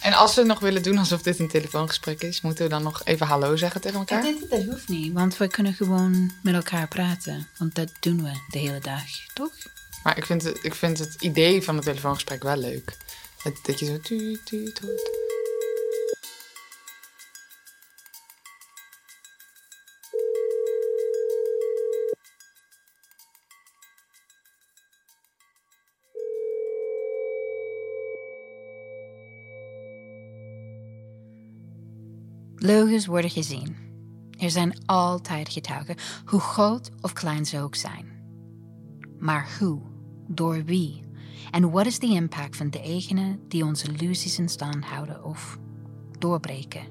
En als we nog willen doen alsof dit een telefoongesprek is, moeten we dan nog even hallo zeggen tegen elkaar? Ik denk dat dat hoeft niet, want we kunnen gewoon met elkaar praten. Want dat doen we de hele dag, toch? Maar ik vind, het, ik vind het idee van het telefoongesprek wel leuk. Dat, dat je zo tuut, tuut hoort. Leugens worden gezien. Er zijn altijd getuigen, hoe groot of klein ze ook zijn. Maar hoe? Door wie? En wat is de impact van de eigenen die onze illusies in stand houden of doorbreken?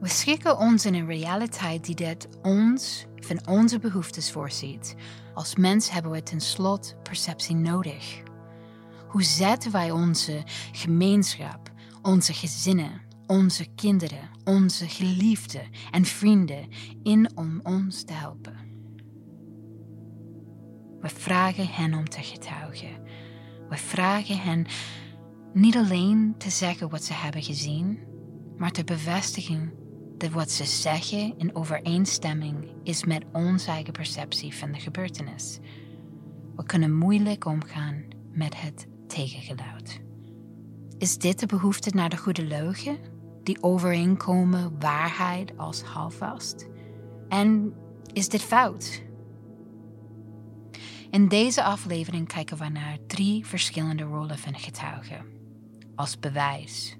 We schikken ons in een realiteit die dit ons van onze behoeftes voorziet. Als mens hebben we tenslotte perceptie nodig. Hoe zetten wij onze gemeenschap, onze gezinnen, onze kinderen, onze geliefden en vrienden in om ons te helpen? We vragen hen om te getuigen. We vragen hen niet alleen te zeggen wat ze hebben gezien, maar te bevestigen dat wat ze zeggen in overeenstemming is met onze eigen perceptie van de gebeurtenis. We kunnen moeilijk omgaan met het tegengeluid. Is dit de behoefte naar de goede leugen, die overeenkomen waarheid als halfvast? En is dit fout? In deze aflevering kijken we naar drie verschillende rollen van getuigen: als bewijs,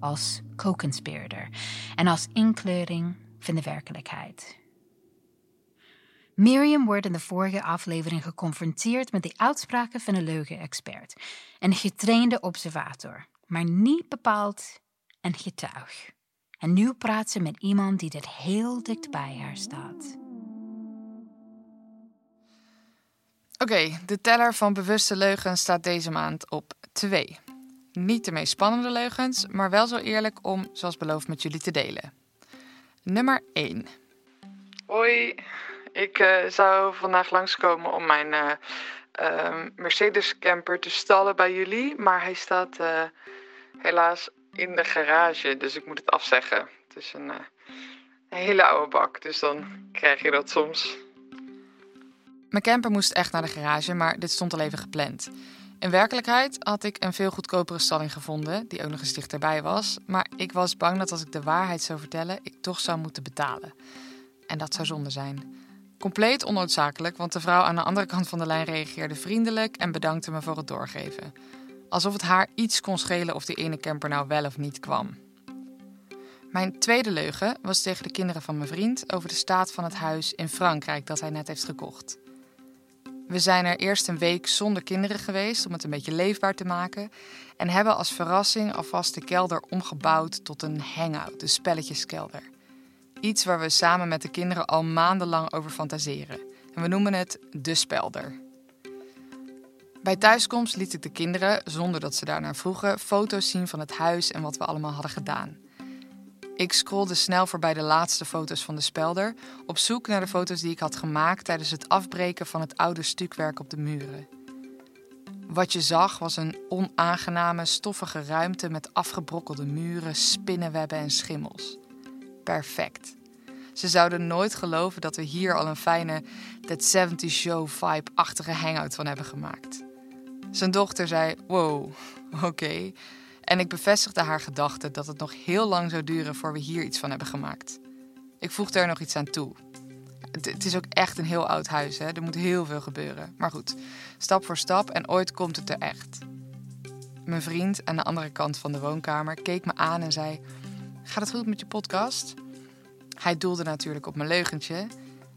als co-conspirator en als inkleuring van de werkelijkheid. Miriam wordt in de vorige aflevering geconfronteerd met de uitspraken van een leugenexpert, een getrainde observator, maar niet bepaald een getuig. En nu praat ze met iemand die dit heel dicht bij haar staat. Oké, de teller van bewuste leugens staat deze maand op 2. Niet de meest spannende leugens, maar wel zo eerlijk om, zoals beloofd, met jullie te delen. Nummer 1. Hoi, ik eh, zou vandaag langskomen om mijn eh, ehm, Mercedes camper te stallen bij jullie. Maar hij staat eh, helaas in de garage, dus ik moet het afzeggen. Het is een, een hele oude bak, dus dan krijg je dat soms. Mijn camper moest echt naar de garage, maar dit stond al even gepland. In werkelijkheid had ik een veel goedkopere stalling gevonden, die ook nog eens dichterbij was. Maar ik was bang dat als ik de waarheid zou vertellen, ik toch zou moeten betalen. En dat zou zonde zijn. Compleet onnoodzakelijk, want de vrouw aan de andere kant van de lijn reageerde vriendelijk en bedankte me voor het doorgeven. Alsof het haar iets kon schelen of die ene camper nou wel of niet kwam. Mijn tweede leugen was tegen de kinderen van mijn vriend over de staat van het huis in Frankrijk dat hij net heeft gekocht. We zijn er eerst een week zonder kinderen geweest om het een beetje leefbaar te maken. En hebben als verrassing alvast de kelder omgebouwd tot een hangout, de spelletjeskelder. Iets waar we samen met de kinderen al maandenlang over fantaseren. En we noemen het de spelder. Bij thuiskomst liet ik de kinderen, zonder dat ze daarnaar vroegen, foto's zien van het huis en wat we allemaal hadden gedaan. Ik scrolde snel voorbij de laatste foto's van de spelder, op zoek naar de foto's die ik had gemaakt tijdens het afbreken van het oude stukwerk op de muren. Wat je zag was een onaangename, stoffige ruimte met afgebrokkelde muren, spinnenwebben en schimmels. Perfect. Ze zouden nooit geloven dat we hier al een fijne That 70 Show vibe-achtige hangout van hebben gemaakt. Zijn dochter zei: Wow, oké. En ik bevestigde haar gedachte dat het nog heel lang zou duren voor we hier iets van hebben gemaakt. Ik voegde er nog iets aan toe. Het, het is ook echt een heel oud huis, hè? er moet heel veel gebeuren. Maar goed, stap voor stap en ooit komt het er echt. Mijn vriend aan de andere kant van de woonkamer keek me aan en zei: Gaat het goed met je podcast? Hij doelde natuurlijk op mijn leugentje.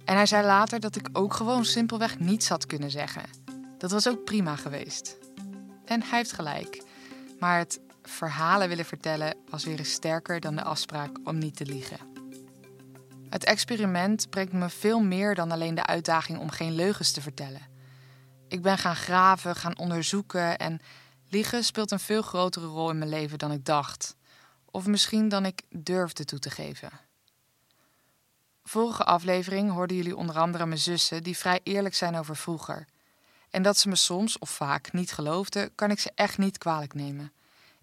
En hij zei later dat ik ook gewoon simpelweg niets had kunnen zeggen. Dat was ook prima geweest. En hij heeft gelijk. Maar het verhalen willen vertellen was weer eens sterker dan de afspraak om niet te liegen. Het experiment brengt me veel meer dan alleen de uitdaging om geen leugens te vertellen. Ik ben gaan graven, gaan onderzoeken en liegen speelt een veel grotere rol in mijn leven dan ik dacht. Of misschien dan ik durfde toe te geven. Vorige aflevering hoorden jullie onder andere mijn zussen die vrij eerlijk zijn over vroeger. En dat ze me soms of vaak niet geloofden, kan ik ze echt niet kwalijk nemen.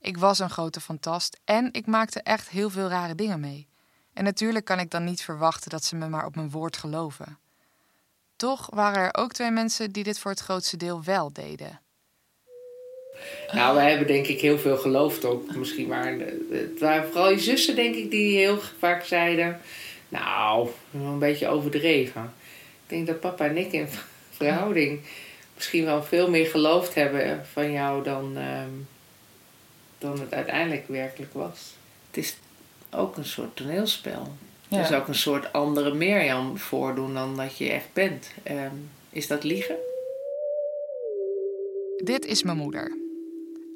Ik was een grote fantast en ik maakte echt heel veel rare dingen mee. En natuurlijk kan ik dan niet verwachten dat ze me maar op mijn woord geloven. Toch waren er ook twee mensen die dit voor het grootste deel wel deden. Nou, wij hebben denk ik heel veel geloofd ook. Misschien waren het waren vooral je zussen, denk ik, die heel vaak zeiden... Nou, een beetje overdreven. Ik denk dat papa en ik in verhouding misschien wel veel meer geloofd hebben van jou dan, ehm, dan het uiteindelijk werkelijk was. Het is ook een soort toneelspel. Ja. Het is ook een soort andere Mirjam voordoen dan dat je echt bent. Ehm, is dat liegen? Dit is mijn moeder.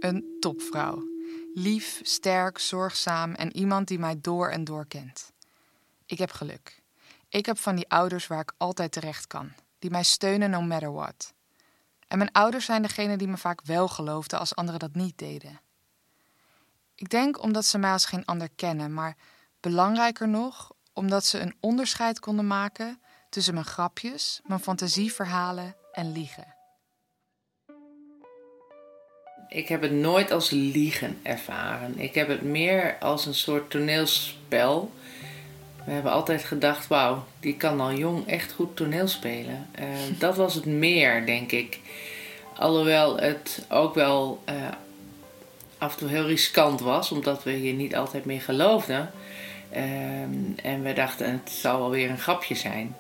Een topvrouw. Lief, sterk, zorgzaam en iemand die mij door en door kent. Ik heb geluk. Ik heb van die ouders waar ik altijd terecht kan, die mij steunen no matter what. En mijn ouders zijn degene die me vaak wel geloofden als anderen dat niet deden. Ik denk omdat ze mij als geen ander kennen, maar belangrijker nog, omdat ze een onderscheid konden maken tussen mijn grapjes, mijn fantasieverhalen en liegen. Ik heb het nooit als liegen ervaren. Ik heb het meer als een soort toneelspel. We hebben altijd gedacht, wauw, die kan al jong echt goed toneel spelen. Eh, dat was het meer, denk ik. Alhoewel het ook wel eh, af en toe heel riskant was, omdat we hier niet altijd meer geloofden. Ehm, en we dachten, het zal wel weer een grapje zijn.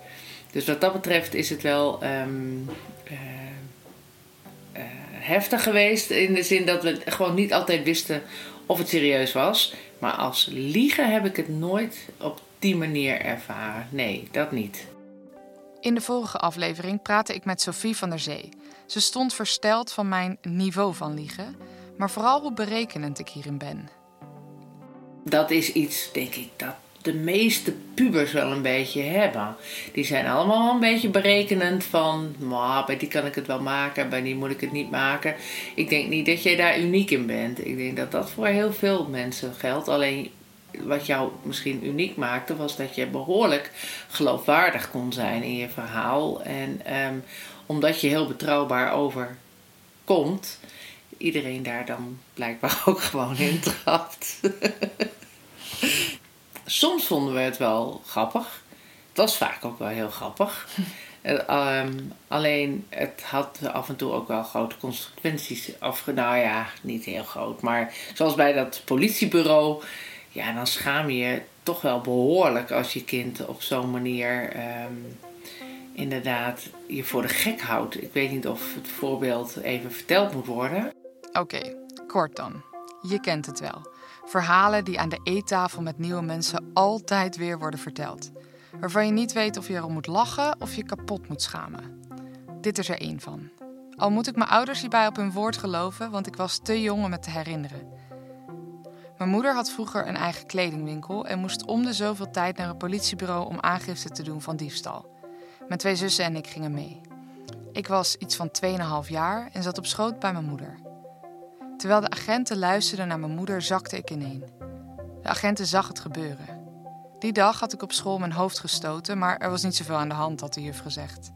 Dus wat dat betreft is het wel ehm, eh, heftig geweest. In de zin dat we gewoon niet altijd wisten of het serieus was. Maar als liegen heb ik het nooit op die manier ervaren. Nee, dat niet. In de vorige aflevering praatte ik met Sophie van der Zee. Ze stond versteld van mijn niveau van liegen, maar vooral hoe berekenend ik hierin ben. Dat is iets, denk ik, dat de meeste pubers wel een beetje hebben. Die zijn allemaal een beetje berekenend van, "Maar, bij die kan ik het wel maken, bij die moet ik het niet maken. Ik denk niet dat jij daar uniek in bent. Ik denk dat dat voor heel veel mensen geldt. Alleen wat jou misschien uniek maakte, was dat je behoorlijk geloofwaardig kon zijn in je verhaal. En ehm, omdat je heel betrouwbaar overkomt, iedereen daar dan blijkbaar ook gewoon in trapt. Soms vonden we het wel grappig. Het was vaak ook wel heel grappig. Eh, ehm, alleen het had af en toe ook wel grote consequenties afge... Nou ja, niet heel groot. Maar zoals bij dat politiebureau... Ja, dan schaam je je toch wel behoorlijk als je kind op zo'n manier... ehm, inderdaad je voor de gek houdt. Ik weet niet of het voorbeeld even verteld moet worden. Oké, kort dan. Je kent het wel. Verhalen die aan de eettafel met nieuwe mensen altijd weer worden verteld. Waarvan je niet weet of je erom moet lachen of je kapot moet schamen. Dit is er één van. Al moet ik mijn ouders hierbij op hun woord geloven, want ik was te jong om het te herinneren. Mijn moeder had vroeger een eigen kledingwinkel en moest om de zoveel tijd naar een politiebureau om aangifte te doen van diefstal. Mijn twee zussen en ik gingen mee. Ik was iets van 2,5 jaar en zat op schoot bij mijn moeder. Terwijl de agenten luisterden naar mijn moeder, zakte ik ineen. De agenten zag het gebeuren. Die dag had ik op school mijn hoofd gestoten, maar er was niet zoveel aan de hand, had de juf gezegd.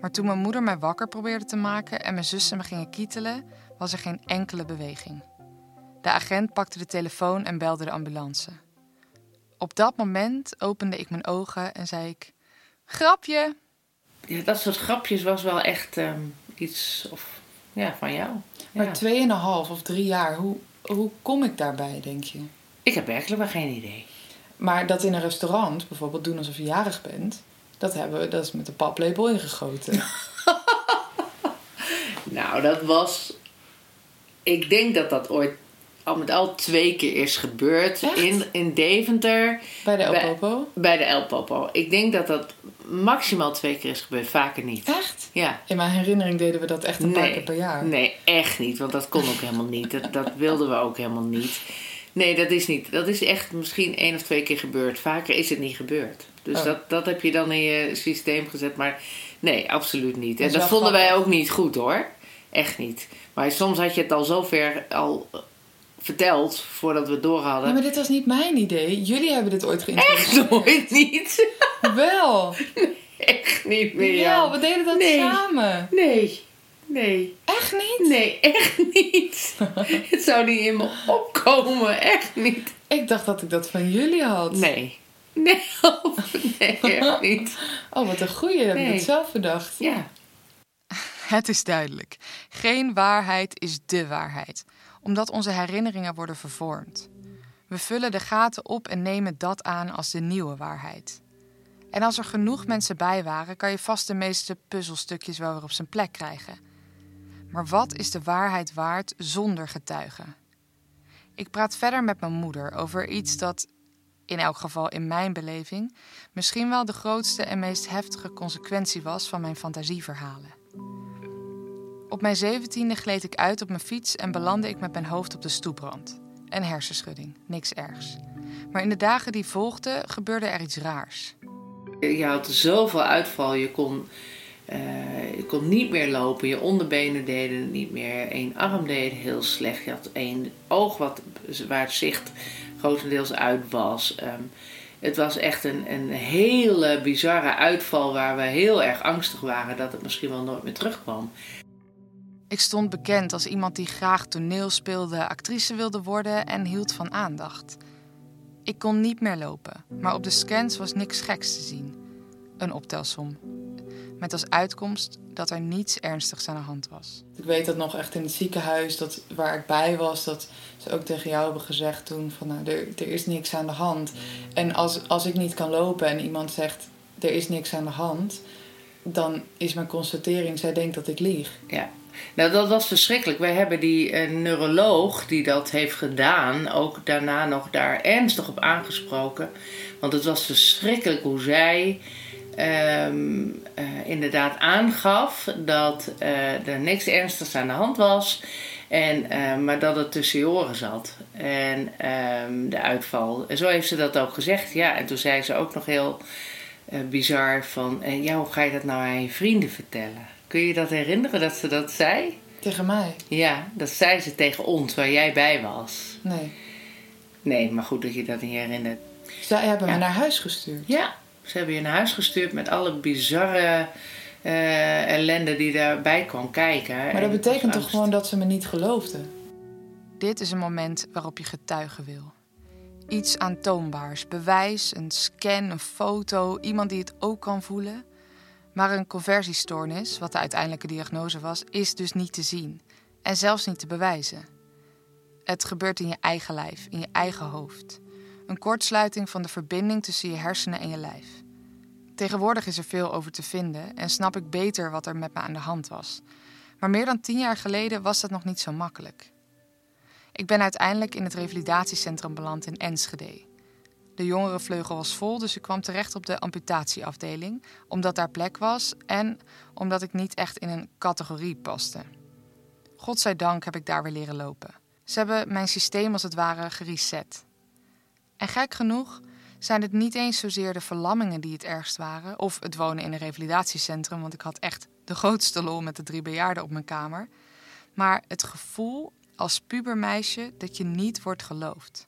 Maar toen mijn moeder mij wakker probeerde te maken en mijn zussen me gingen kietelen, was er geen enkele beweging. De agent pakte de telefoon en belde de ambulance. Op dat moment opende ik mijn ogen en zei ik: Grapje! Ja, dat soort grapjes was wel echt ehm, iets of, ja, van jou. Maar tweeënhalf of drie jaar, hoe, hoe kom ik daarbij, denk je? Ik heb werkelijk wel geen idee. Maar dat in een restaurant, bijvoorbeeld doen alsof je jarig bent, dat, hebben we, dat is met de paplepel ingegoten. Nou, dat was. Ik denk dat dat ooit al met al twee keer is gebeurd. Echt? In, in Deventer Bij de El Bij- Popo. bij de El Popo. Ik denk dat dat maximaal twee keer is gebeurd, vaker niet. Echt? Ja. In mijn herinnering deden we dat echt een paar Nee, keer per jaar. nee, echt niet. Want dat kon ook helemaal niet. Dat, dat wilden we ook helemaal niet. Nee, dat is niet. Dat is echt misschien één of twee keer gebeurd. Vaker is het niet gebeurd. Dus Oh. dat, dat heb je dan in je systeem gezet. Maar nee, absoluut niet. En dat vonden wij ook niet goed hoor. Echt niet. Maar soms had je het al zover al verteld voordat we het door hadden. Nee, maar dit was niet mijn idee. Jullie hebben dit ooit Echt geïntroduceerd. nooit niet. Wel. Echt niet meer. Wel, we deden dat Nee. samen. Nee. Nee. Echt niet? Nee, echt niet. Het zou niet in me opkomen, echt niet. Ik dacht dat ik dat van jullie had. Nee. Nee, nee echt niet. Oh, wat een goeie. Heb ik het zelf bedacht. Ja. Het is duidelijk. Geen waarheid is de waarheid, omdat onze herinneringen worden vervormd. We vullen de gaten op en nemen dat aan als de nieuwe waarheid. En als er genoeg mensen bij waren, kan je vast de meeste puzzelstukjes wel weer op zijn plek krijgen. Maar wat is de waarheid waard zonder getuigen? Ik praat verder met mijn moeder over iets dat, in elk geval in mijn beleving, misschien wel de grootste en meest heftige consequentie was van mijn fantasieverhalen. Op mijn zeventiende gleed ik uit op mijn fiets en belandde ik met mijn hoofd op de stoeprand. Een hersenschudding, niks ergs. Maar in de dagen die volgden gebeurde er iets raars. Je had zoveel uitval. Je kon, eh, kon niet meer lopen. Je onderbenen deden niet meer. Eén arm deed heel slecht. Je had één oog wat, waar het zicht grotendeels uit was. Ehm, het was echt een, een hele bizarre uitval waar we heel erg angstig waren dat het misschien wel nooit meer terugkwam. Ik stond bekend als iemand die graag toneel speelde, actrice wilde worden en hield van aandacht. Ik kon niet meer lopen, maar op de scans was niks geks te zien. Een optelsom. Met als uitkomst dat er niets ernstigs aan de hand was. Ik weet dat nog echt in het ziekenhuis, dat, waar ik bij was, dat ze ook tegen jou hebben gezegd toen van nou, er, er is niks aan de hand. En als, als ik niet kan lopen en iemand zegt er is niks aan de hand, dan is mijn constatering, zij denkt dat ik lieg. Ja, nou dat was verschrikkelijk. Wij hebben die eh, neuroloog die dat heeft gedaan ook daarna nog daar ernstig op aangesproken. Want het was verschrikkelijk hoe zij ehm, eh, inderdaad aangaf dat eh, er niks ernstigs aan de hand was. En, maar dat het tussen je oren zat. En ehm, de uitval. En zo heeft ze dat ook gezegd. Ja, en toen zei ze ook nog heel bizar van... ja, hoe ga je dat nou aan je vrienden vertellen? Kun je je dat herinneren dat ze dat zei? Tegen mij? Ja, dat zei ze tegen ons, waar jij bij was. Nee. Nee, maar goed dat je dat niet herinnert. Zij hebben Ja. me naar huis gestuurd. Ja, ze hebben je naar huis gestuurd met alle bizarre eh, ellende die daarbij kwam kijken. Maar dat betekent toch gewoon dat ze me niet geloofden? Dit is een moment waarop je getuigen wil. Iets aantoonbaars, bewijs, een scan, een foto, iemand die het ook kan voelen. Maar een conversiestoornis, wat de uiteindelijke diagnose was, is dus niet te zien en zelfs niet te bewijzen. Het gebeurt in je eigen lijf, in je eigen hoofd. Een kortsluiting van de verbinding tussen je hersenen en je lijf. Tegenwoordig is er veel over te vinden en snap ik beter wat er met me aan de hand was. Maar meer dan tien jaar geleden was dat nog niet zo makkelijk. Ik ben uiteindelijk in het revalidatiecentrum beland in Enschede. De jongerenvleugel was vol, dus ik kwam terecht op de amputatieafdeling, omdat daar plek was en omdat ik niet echt in een categorie paste. Godzijdank heb ik daar weer leren lopen. Ze hebben mijn systeem als het ware gereset. En gek genoeg zijn het niet eens zozeer de verlammingen die het ergst waren, of het wonen in een revalidatiecentrum, want ik had echt de grootste lol met de drie bejaarden op mijn kamer, maar het gevoel als pubermeisje dat je niet wordt geloofd.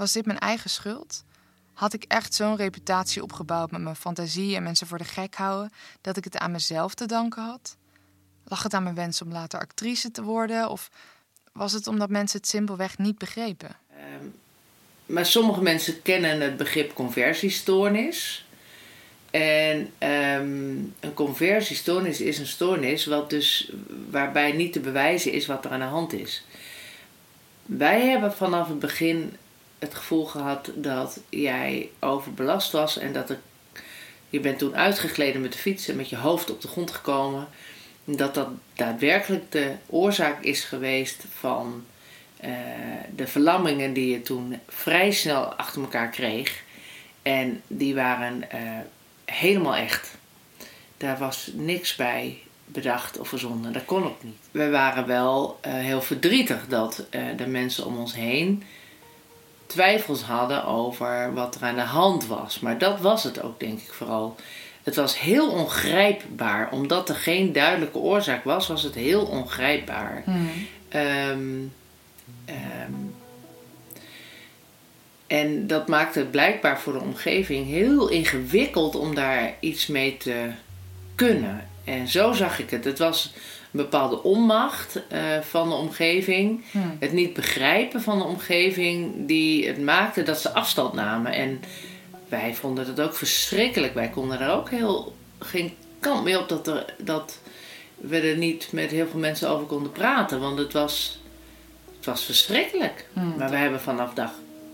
Was dit mijn eigen schuld? Had ik echt zo'n reputatie opgebouwd met mijn fantasie en mensen voor de gek houden dat ik het aan mezelf te danken had? Lag het aan mijn wens om later actrice te worden of was het omdat mensen het simpelweg niet begrepen? Ehm, maar sommige mensen kennen het begrip conversiestoornis. En ehm, een conversiestoornis is een stoornis wat dus, waarbij niet te bewijzen is wat er aan de hand is. Wij hebben vanaf het begin het gevoel gehad dat jij overbelast was en dat er, je bent toen uitgegleden met de fiets en met je hoofd op de grond gekomen. Dat dat daadwerkelijk de oorzaak is geweest van eh, de verlammingen die je toen vrij snel achter elkaar kreeg. En die waren eh, helemaal echt. Daar was niks bij bedacht of verzonnen. Dat kon ook niet. We waren wel eh, heel verdrietig dat de mensen om ons heen twijfels hadden over wat er aan de hand was. Maar dat was het ook, denk ik vooral. Het was heel ongrijpbaar. Omdat er geen duidelijke oorzaak was, was het heel ongrijpbaar. Ehm, ehm, en dat maakte het blijkbaar voor de omgeving heel ingewikkeld om daar iets mee te kunnen. En zo zag ik het. Het was bepaalde onmacht eh, van de omgeving. Hmm. Het niet begrijpen van de omgeving die het maakte dat ze afstand namen. En wij vonden het ook verschrikkelijk. Wij konden er ook heel geen kant mee op dat, er, dat we er niet met heel veel mensen over konden praten. Want het was, het was verschrikkelijk. Hmm. Maar we hebben vanaf, dag,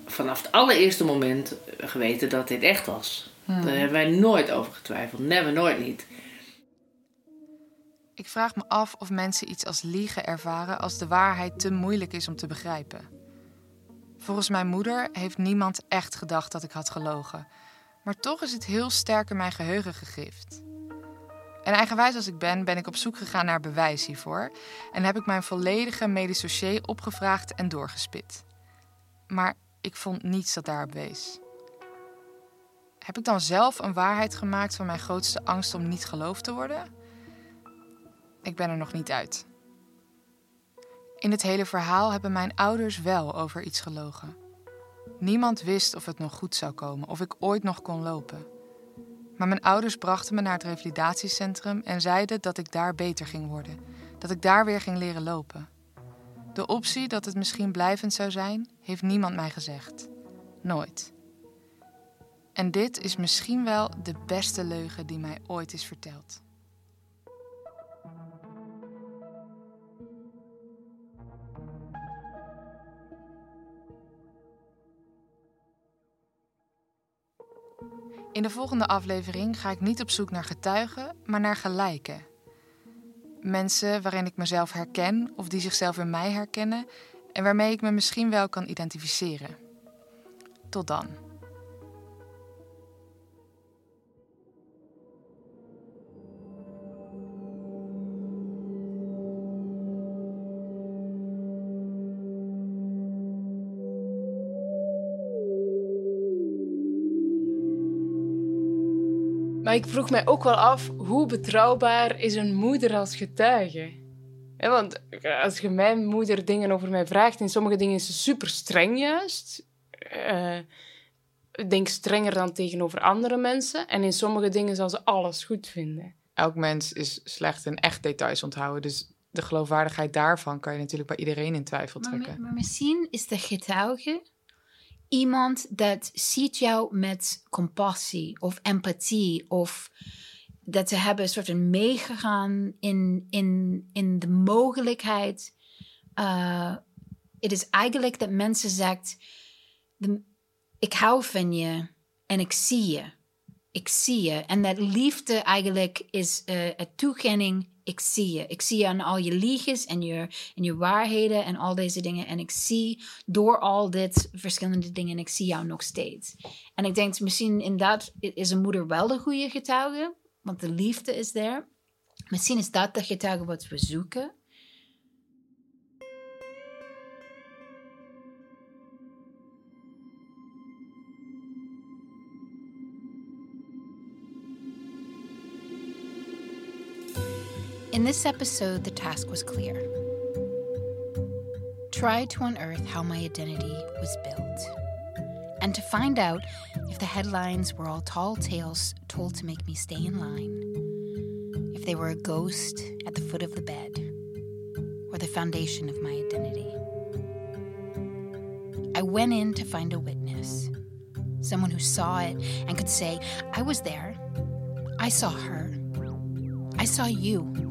vanaf het allereerste moment geweten dat dit echt was. Hmm. Daar hebben wij nooit over getwijfeld. Never, nooit niet. Ik vraag me af of mensen iets als liegen ervaren als de waarheid te moeilijk is om te begrijpen. Volgens mijn moeder heeft niemand echt gedacht dat ik had gelogen. Maar toch is het heel sterk in mijn geheugen gegrift. En eigenwijs als ik ben, ben ik op zoek gegaan naar bewijs hiervoor. En heb ik mijn volledige medisch dossier opgevraagd en doorgespit. Maar ik vond niets dat daarop wees. Heb ik dan zelf een waarheid gemaakt van mijn grootste angst om niet geloofd te worden? Ik ben er nog niet uit. In het hele verhaal hebben mijn ouders wel over iets gelogen. Niemand wist of het nog goed zou komen, of ik ooit nog kon lopen. Maar mijn ouders brachten me naar het revalidatiecentrum en zeiden dat ik daar beter ging worden, dat ik daar weer ging leren lopen. De optie dat het misschien blijvend zou zijn, heeft niemand mij gezegd. Nooit. En dit is misschien wel de beste leugen die mij ooit is verteld. In de volgende aflevering ga ik niet op zoek naar getuigen, maar naar gelijken. Mensen waarin ik mezelf herken of die zichzelf in mij herkennen en waarmee ik me misschien wel kan identificeren. Tot dan. Maar ik vroeg mij ook wel af, hoe betrouwbaar is een moeder als getuige? Want als je mijn moeder dingen over mij vraagt, in sommige dingen is ze super streng juist. Eh, ik denk strenger dan tegenover andere mensen. En in sommige dingen zal ze alles goed vinden. Elk mens is slecht in echt details onthouden. Dus de geloofwaardigheid daarvan kan je natuurlijk bij iedereen in twijfel Maar, trekken. mi- maar misschien is de getuige iemand dat ziet jou met compassie of empathie of dat ze hebben een soort van meegegaan in, in, in de mogelijkheid. eh, het is eigenlijk dat mensen zegt, ik hou van je en ik zie je. Ik zie je. En dat liefde eigenlijk is eh, een toekenning. Ik zie je. Ik zie je aan al je liedjes en je, en je waarheden en al deze dingen. En ik zie door al dit verschillende dingen, ik zie jou nog steeds. En ik denk misschien inderdaad is een moeder wel de goede getuige, want de liefde is er. Misschien is dat de getuige wat we zoeken. In this episode, the task was clear. Try to unearth how my identity was built, and to find out if the headlines were all tall tales told to make me stay in line, if they were a ghost at the foot of the bed, or the foundation of my identity. I went in to find a witness, someone who saw it and could say, I was there, I saw her, I saw you.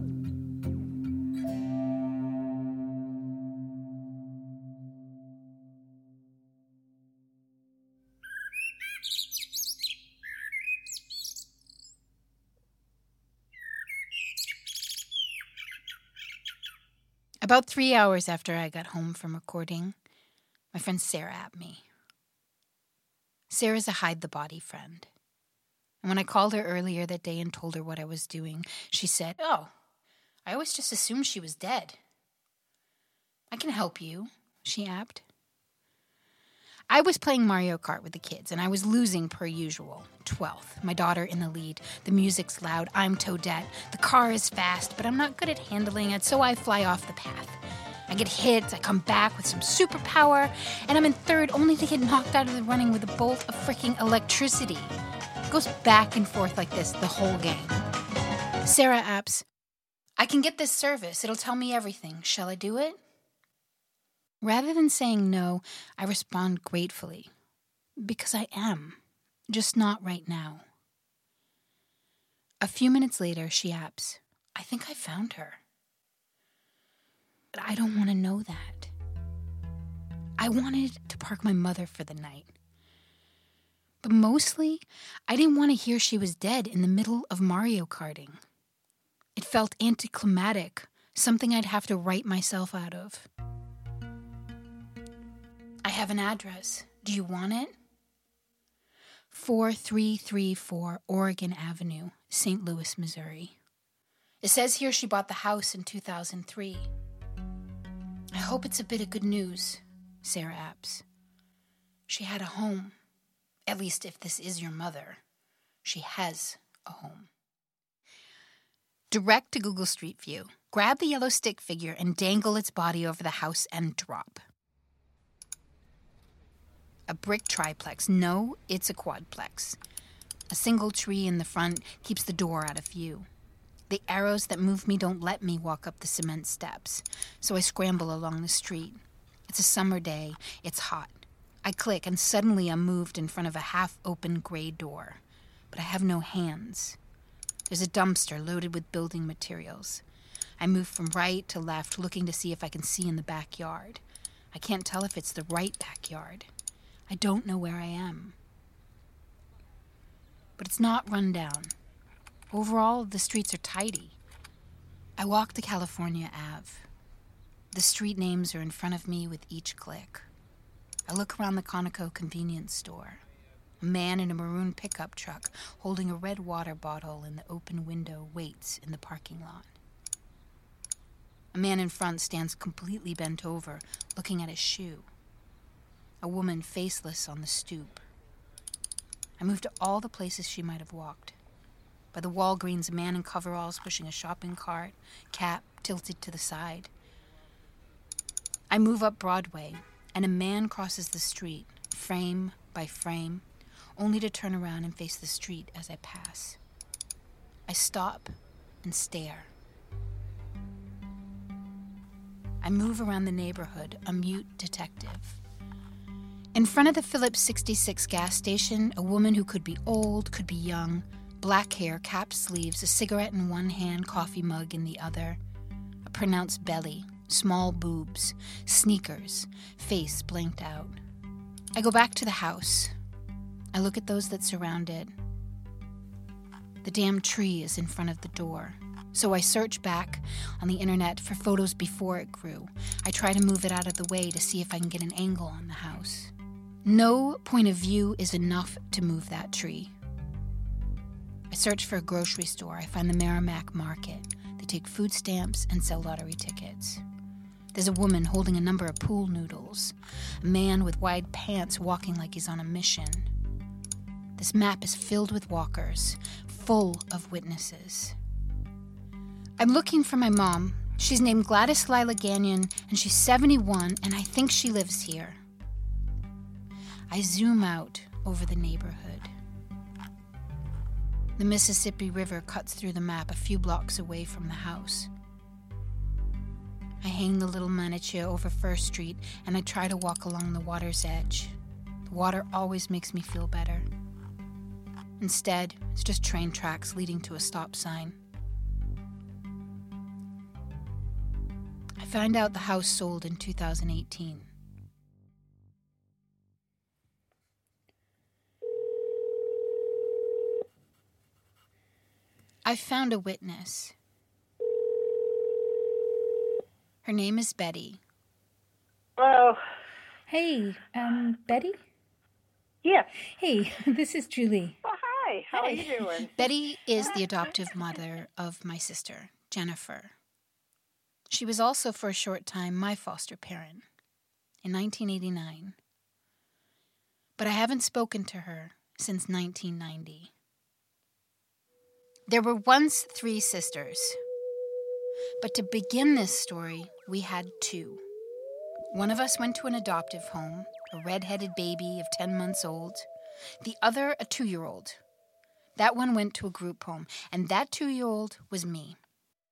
About three hours after I got home from recording, my friend Sarah at me. Sarah's a hide the body friend. And when I called her earlier that day and told her what I was doing, she said, Oh, I always just assumed she was dead. I can help you, she apped. I was playing Mario Kart with the kids, and I was losing per usual. 12th, my daughter in the lead. The music's loud, I'm Toadette. The car is fast, but I'm not good at handling it, so I fly off the path. I get hit, I come back with some superpower, and I'm in third only to get knocked out of the running with a bolt of freaking electricity. It goes back and forth like this the whole game. Sarah apps, I can get this service. It'll tell me everything. Shall I do it? Rather than saying no, I respond gratefully. Because I am, just not right now. A few minutes later, she apps, I think I found her. But I don't want to know that. I wanted to park my mother for the night. But mostly, I didn't want to hear she was dead in the middle of Mario Karting. It felt anticlimactic, something I'd have to write myself out of. I have an address. Do you want it? 4334 Oregon Avenue, St. Louis, Missouri. It says here she bought the house in 2003. I hope it's a bit of good news, Sarah apps. She had a home. At least, if this is your mother, she has a home. Direct to Google Street View. Grab the yellow stick figure and dangle its body over the house and drop. A brick triplex. No, it's a quadplex. A single tree in the front keeps the door out of view. The arrows that move me don't let me walk up the cement steps, so I scramble along the street. It's a summer day. It's hot. I click, and suddenly I'm moved in front of a half open gray door. But I have no hands. There's a dumpster loaded with building materials. I move from right to left, looking to see if I can see in the backyard. I can't tell if it's the right backyard. I don't know where I am. But it's not run down. Overall, the streets are tidy. I walk to California Ave. The street names are in front of me with each click. I look around the Conoco convenience store. A man in a maroon pickup truck holding a red water bottle in the open window waits in the parking lot. A man in front stands completely bent over, looking at his shoe. A woman faceless on the stoop. I move to all the places she might have walked. By the Walgreens, a man in coveralls pushing a shopping cart, cap tilted to the side. I move up Broadway, and a man crosses the street, frame by frame, only to turn around and face the street as I pass. I stop and stare. I move around the neighborhood, a mute detective. In front of the Phillips 66 gas station, a woman who could be old, could be young, black hair, capped sleeves, a cigarette in one hand, coffee mug in the other, a pronounced belly, small boobs, sneakers, face blanked out. I go back to the house. I look at those that surround it. The damn tree is in front of the door. So I search back on the internet for photos before it grew. I try to move it out of the way to see if I can get an angle on the house. No point of view is enough to move that tree. I search for a grocery store. I find the Merrimack Market. They take food stamps and sell lottery tickets. There's a woman holding a number of pool noodles, a man with wide pants walking like he's on a mission. This map is filled with walkers, full of witnesses. I'm looking for my mom. She's named Gladys Lila Gagnon, and she's 71, and I think she lives here. I zoom out over the neighborhood. The Mississippi River cuts through the map a few blocks away from the house. I hang the little Manitou over First Street and I try to walk along the water's edge. The water always makes me feel better. Instead, it's just train tracks leading to a stop sign. I find out the house sold in 2018. I found a witness. Her name is Betty. Hello. Hey, um, Betty? Yeah. Hey, this is Julie. Oh, hi. How are you doing? Betty is the adoptive mother of my sister, Jennifer. She was also, for a short time, my foster parent in 1989. But I haven't spoken to her since 1990. There were once three sisters. But to begin this story, we had two. One of us went to an adoptive home, a red-headed baby of 10 months old. The other, a two year old. That one went to a group home, and that two year old was me.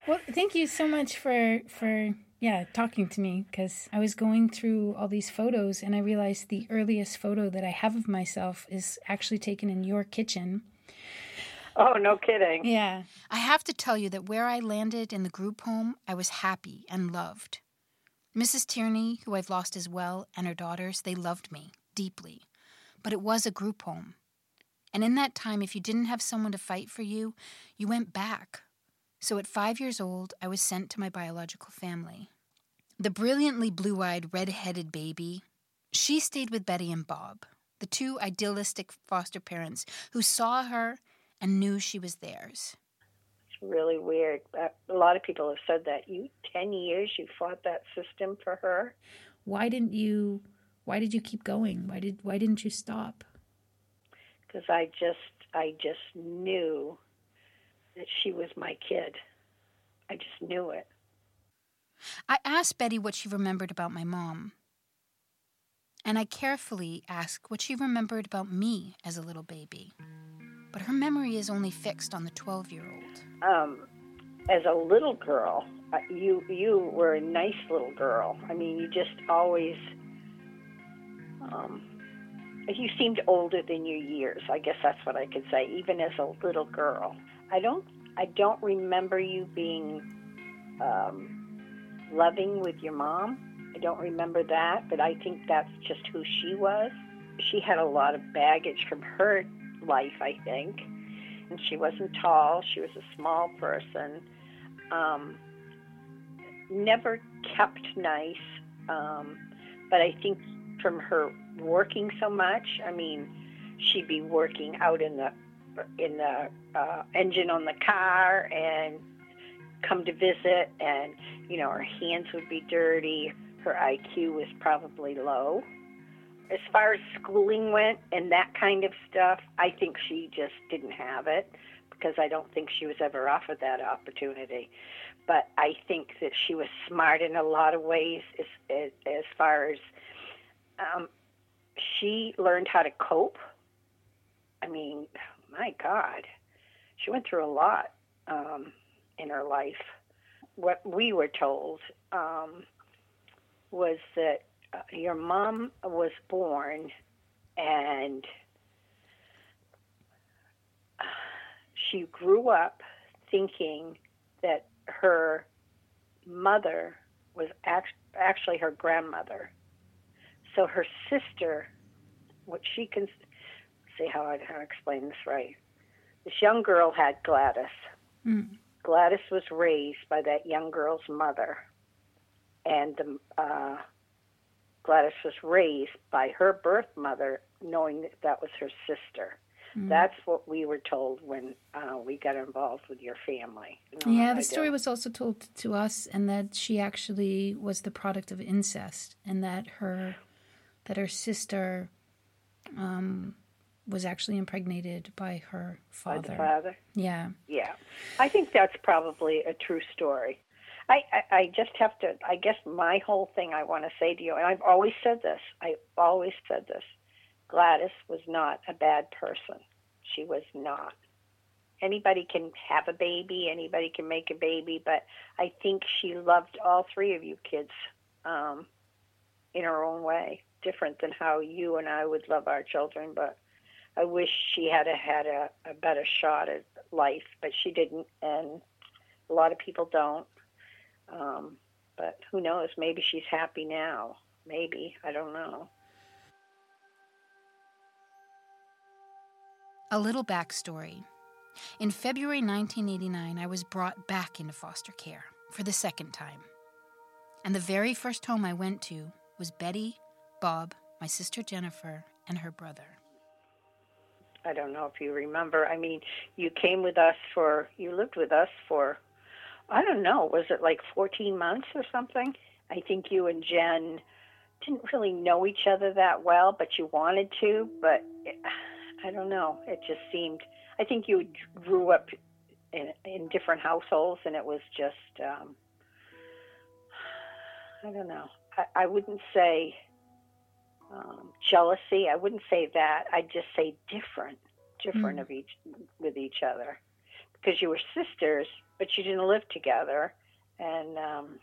Well, thank you so much for for yeah talking to me because I was going through all these photos and I realized the earliest photo that I have of myself is actually taken in your kitchen. Oh, no kidding. Yeah. I have to tell you that where I landed in the group home, I was happy and loved. Mrs. Tierney, who I've lost as well, and her daughters, they loved me deeply. But it was a group home. And in that time, if you didn't have someone to fight for you, you went back. So at five years old, I was sent to my biological family. The brilliantly blue eyed, red headed baby, she stayed with Betty and Bob, the two idealistic foster parents who saw her and knew she was theirs. It's really weird. Uh, a lot of people have said that. You, 10 years, you fought that system for her? Why didn't you? Why did you keep going? Why did Why didn't you stop? Because I just, I just knew that she was my kid. I just knew it. I asked Betty what she remembered about my mom. And I carefully asked what she remembered about me as a little baby. But her memory is only fixed on the 12 year old. Um, as a little girl, uh, you you were a nice little girl. I mean, you just always um, you seemed older than your years. I guess that's what I could say. Even as a little girl, I don't I don't remember you being um, loving with your mom. I don't remember that, but I think that's just who she was. She had a lot of baggage from her life, I think. And she wasn't tall, she was a small person. Um, never kept nice. Um, but I think from her working so much, I mean, she'd be working out in the in the uh, engine on the car and come to visit and you know her hands would be dirty her iq was probably low as far as schooling went and that kind of stuff i think she just didn't have it because i don't think she was ever offered that opportunity but i think that she was smart in a lot of ways as as, as far as um, she learned how to cope i mean my God, she went through a lot um, in her life. What we were told um, was that your mom was born and she grew up thinking that her mother was act- actually her grandmother. So her sister, what she can see how I how explain this right. This young girl had Gladys. Mm. Gladys was raised by that young girl's mother, and the, uh, Gladys was raised by her birth mother, knowing that that was her sister. Mm. That's what we were told when uh, we got involved with your family. Yeah, the story was also told to us, and that she actually was the product of incest, and that her that her sister um, was actually impregnated by her By father. the father. Yeah. Yeah, I think that's probably a true story. I, I, I just have to, I guess my whole thing I want to say to you, and I've always said this, I always said this Gladys was not a bad person. She was not. Anybody can have a baby, anybody can make a baby, but I think she loved all three of you kids um, in her own way, different than how you and I would love our children, but I wish she had a, had a, a better shot at life, but she didn't, and a lot of people don't. Um, but who knows? Maybe she's happy now. Maybe I don't know. A little backstory. In February 1989, I was brought back into foster care for the second time. And the very first home I went to was Betty, Bob, my sister Jennifer, and her brother. I don't know if you remember. I mean, you came with us for, you lived with us for, I don't know, was it like 14 months or something? I think you and Jen didn't really know each other that well, but you wanted to, but it, I don't know. It just seemed, I think you grew up in, in different households and it was just, um, I don't know. I, I wouldn't say um, jealousy. I wouldn't say that. I'd just say different, different Mm. of each with each other, because you were sisters, but you didn't live together. And um,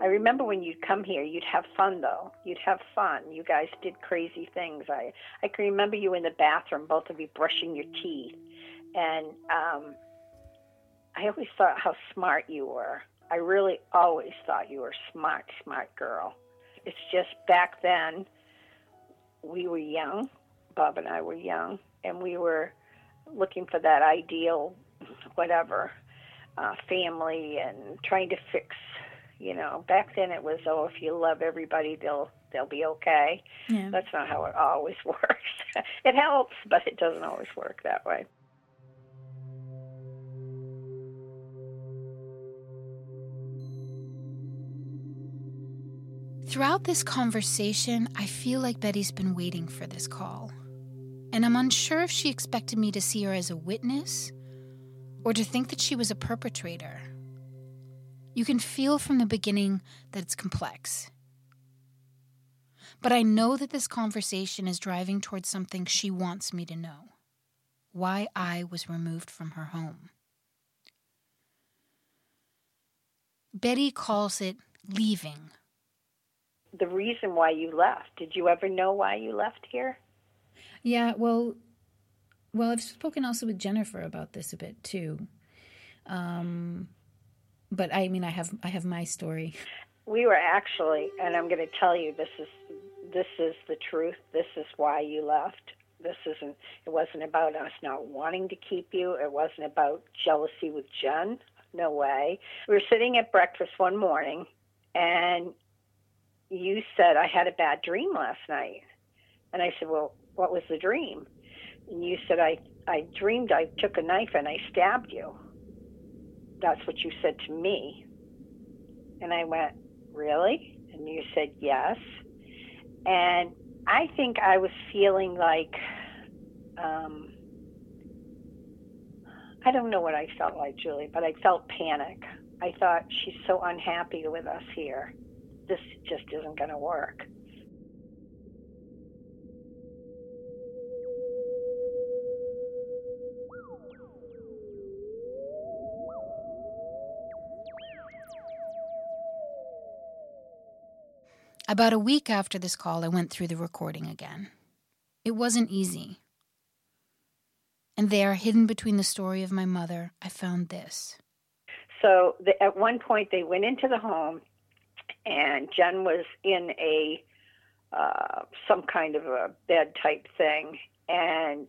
I remember when you'd come here, you'd have fun though. You'd have fun. You guys did crazy things. I I can remember you in the bathroom, both of you brushing your teeth, and um, I always thought how smart you were. I really always thought you were smart, smart girl. It's just back then we were young. Bob and I were young, and we were looking for that ideal, whatever, uh, family, and trying to fix. You know, back then it was, oh, if you love everybody, they'll they'll be okay. Yeah. That's not how it always works. it helps, but it doesn't always work that way. Throughout this conversation, I feel like Betty's been waiting for this call. And I'm unsure if she expected me to see her as a witness or to think that she was a perpetrator. You can feel from the beginning that it's complex. But I know that this conversation is driving towards something she wants me to know why I was removed from her home. Betty calls it leaving. The reason why you left, did you ever know why you left here? Yeah, well, well, I've spoken also with Jennifer about this a bit too. Um, but I mean, I have I have my story. We were actually, and I'm going to tell you, this is this is the truth. This is why you left. This isn't. It wasn't about us not wanting to keep you. It wasn't about jealousy with Jen. No way. We were sitting at breakfast one morning, and you said I had a bad dream last night, and I said, well, what was the dream? And you said I I dreamed I took a knife and I stabbed you. That's what you said to me. And I went, Really? And you said yes. And I think I was feeling like um I don't know what I felt like, Julie, but I felt panic. I thought she's so unhappy with us here. This just isn't going to work. About a week after this call, I went through the recording again. It wasn't easy. And there, hidden between the story of my mother, I found this. So the, at one point, they went into the home, and Jen was in a uh, some kind of a bed type thing, and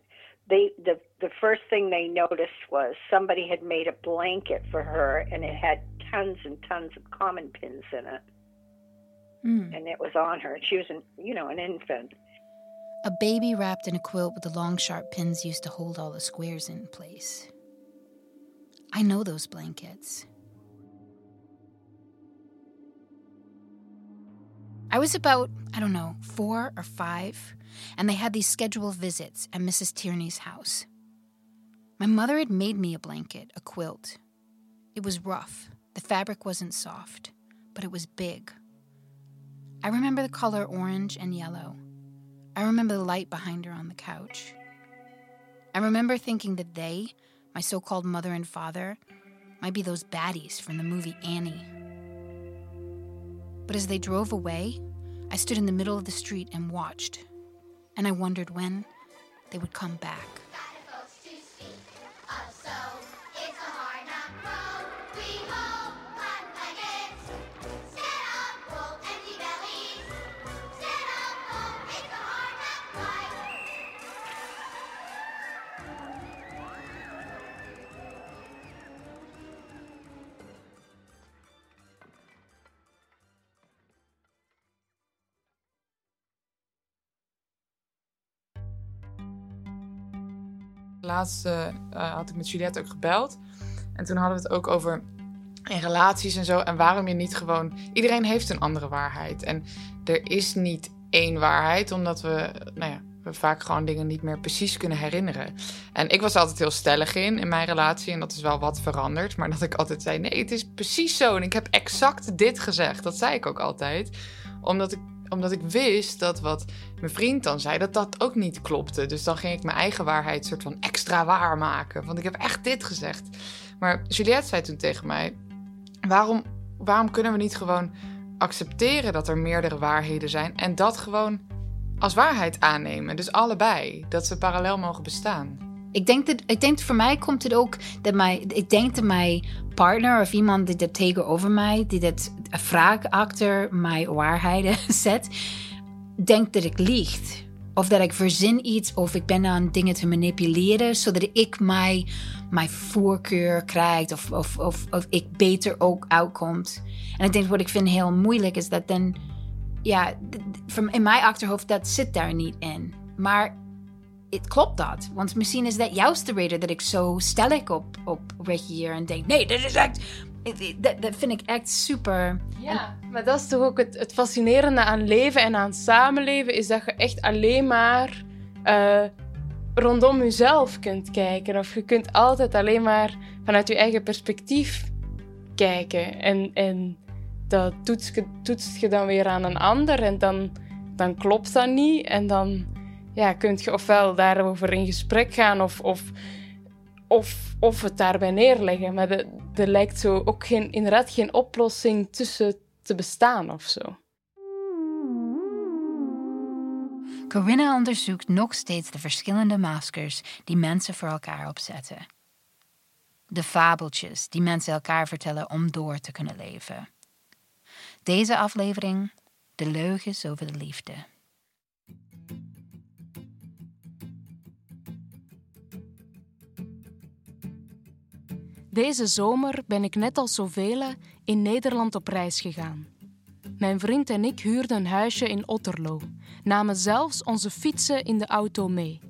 they the the first thing they noticed was somebody had made a blanket for her, and it had tons and tons of common pins in it, Mm. and it was on her. She was an you know an infant. A baby wrapped in a quilt with the long, sharp pins used to hold all the squares in place. I know those blankets. I was about, I don't know, four or five, and they had these scheduled visits at Mrs. Tierney's house. My mother had made me a blanket, a quilt. It was rough. The fabric wasn't soft, but it was big. I remember the color orange and yellow. I remember the light behind her on the couch. I remember thinking that they, my so called mother and father, might be those baddies from the movie Annie. But as they drove away, I stood in the middle of the street and watched, and I wondered when they would come back. Laatst eh, eh, had ik met Juliette ook gebeld. En toen hadden we het ook over in relaties en zo. En waarom je niet gewoon. Iedereen heeft een andere waarheid. En er is niet één waarheid, omdat we, nou ja, we vaak gewoon dingen niet meer precies kunnen herinneren. En ik was altijd heel stellig in, in mijn relatie. En dat is wel wat veranderd. Maar dat ik altijd zei: nee, het is precies zo. En ik heb exact dit gezegd. Dat zei ik ook altijd. Omdat ik omdat ik wist dat wat mijn vriend dan zei, dat dat ook niet klopte. Dus dan ging ik mijn eigen waarheid soort van extra waar maken. Want ik heb echt dit gezegd. Maar Juliette zei toen tegen mij: waarom, waarom kunnen we niet gewoon accepteren dat er meerdere waarheden zijn en dat gewoon als waarheid aannemen? Dus allebei, dat ze parallel mogen bestaan. Ik denk dat, ik denk voor mij komt het ook dat mijn, ik denk dat mijn partner of iemand die dat tegenover mij, die dat een vraag achter mijn waarheden zet, denkt dat ik lieg. Of dat ik verzin iets, of ik ben aan dingen te manipuleren, zodat ik mijn, mijn voorkeur krijg, of, of, of, of ik beter ook uitkomt. En ik denk wat ik vind heel moeilijk is dat dan, ja, in mijn achterhoofd, dat zit daar niet in. Maar het klopt dat. Want misschien is dat juist de reden dat ik zo stellig op, op reageer en denk: nee, dit is echt. Dat, dat vind ik echt super. Ja, maar dat is toch ook het, fascinerende aan leven en aan samenleven: is dat je echt alleen maar uh, rondom jezelf kunt kijken. Of je kunt altijd alleen maar vanuit je eigen perspectief kijken. En, en dat toetst je, je dan weer aan een ander en dan, dan klopt dat niet. En dan ja, kunt je ofwel daarover in gesprek gaan of, of, of, of het daarbij neerleggen. Maar er lijkt zo ook geen, inderdaad geen oplossing tussen te bestaan of zo. Corinna onderzoekt nog steeds de verschillende maskers die mensen voor elkaar opzetten. De fabeltjes die mensen elkaar vertellen om door te kunnen leven. Deze aflevering: De leugens over de liefde. Deze zomer ben ik net als zoveel in Nederland op reis gegaan. Mijn vriend en ik huurden een huisje in Otterlo, namen zelfs onze fietsen in de auto mee.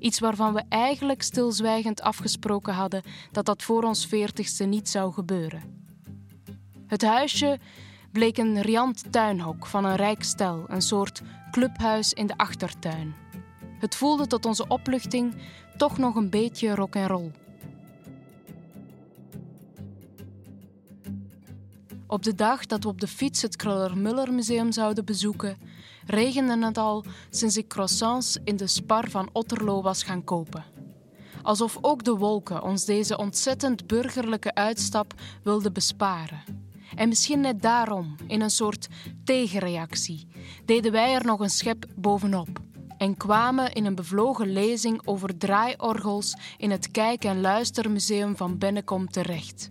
Iets waarvan we eigenlijk stilzwijgend afgesproken hadden dat dat voor ons veertigste niet zou gebeuren. Het huisje bleek een riant tuinhok van een rijk stel, een soort clubhuis in de achtertuin. Het voelde tot onze opluchting toch nog een beetje rock and roll. Op de dag dat we op de fiets het Kruller-Müller Museum zouden bezoeken, regende het al sinds ik croissants in de spar van Otterlo was gaan kopen. Alsof ook de wolken ons deze ontzettend burgerlijke uitstap wilden besparen. En misschien net daarom, in een soort tegenreactie, deden wij er nog een schep bovenop en kwamen in een bevlogen lezing over draaiorgels in het Kijk- en Luistermuseum van Bennekom terecht.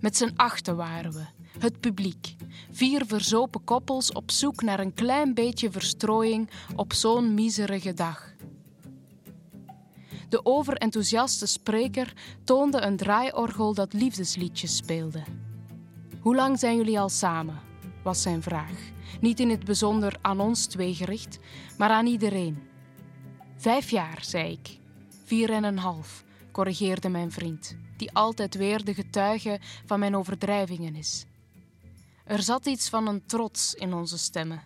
Met z'n achten waren we, het publiek. Vier verzopen koppels op zoek naar een klein beetje verstrooiing op zo'n miserige dag. De overenthousiaste spreker toonde een draaiorgel dat liefdesliedjes speelde. Hoe lang zijn jullie al samen? was zijn vraag. Niet in het bijzonder aan ons twee gericht, maar aan iedereen. Vijf jaar, zei ik. Vier en een half, corrigeerde mijn vriend, die altijd weer de getuige van mijn overdrijvingen is. Er zat iets van een trots in onze stemmen.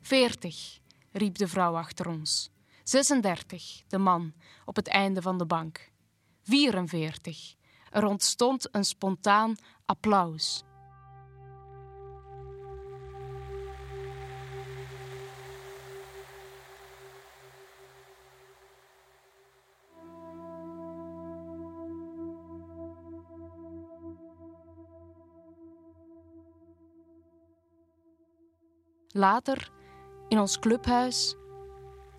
Veertig, riep de vrouw achter ons. 36, de man, op het einde van de bank. 44. Er ontstond een spontaan applaus. Later, in ons clubhuis,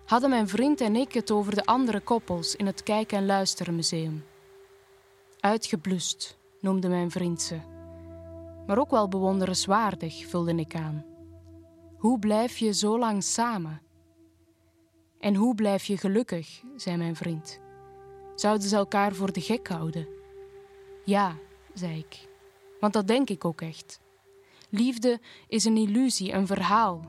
hadden mijn vriend en ik het over de andere koppels in het Kijk- en Luistermuseum. Uitgeblust, noemde mijn vriend ze. Maar ook wel bewonderenswaardig, vulde ik aan. Hoe blijf je zo lang samen? En hoe blijf je gelukkig, zei mijn vriend. Zouden ze elkaar voor de gek houden? Ja, zei ik, want dat denk ik ook echt. Liefde is een illusie, een verhaal.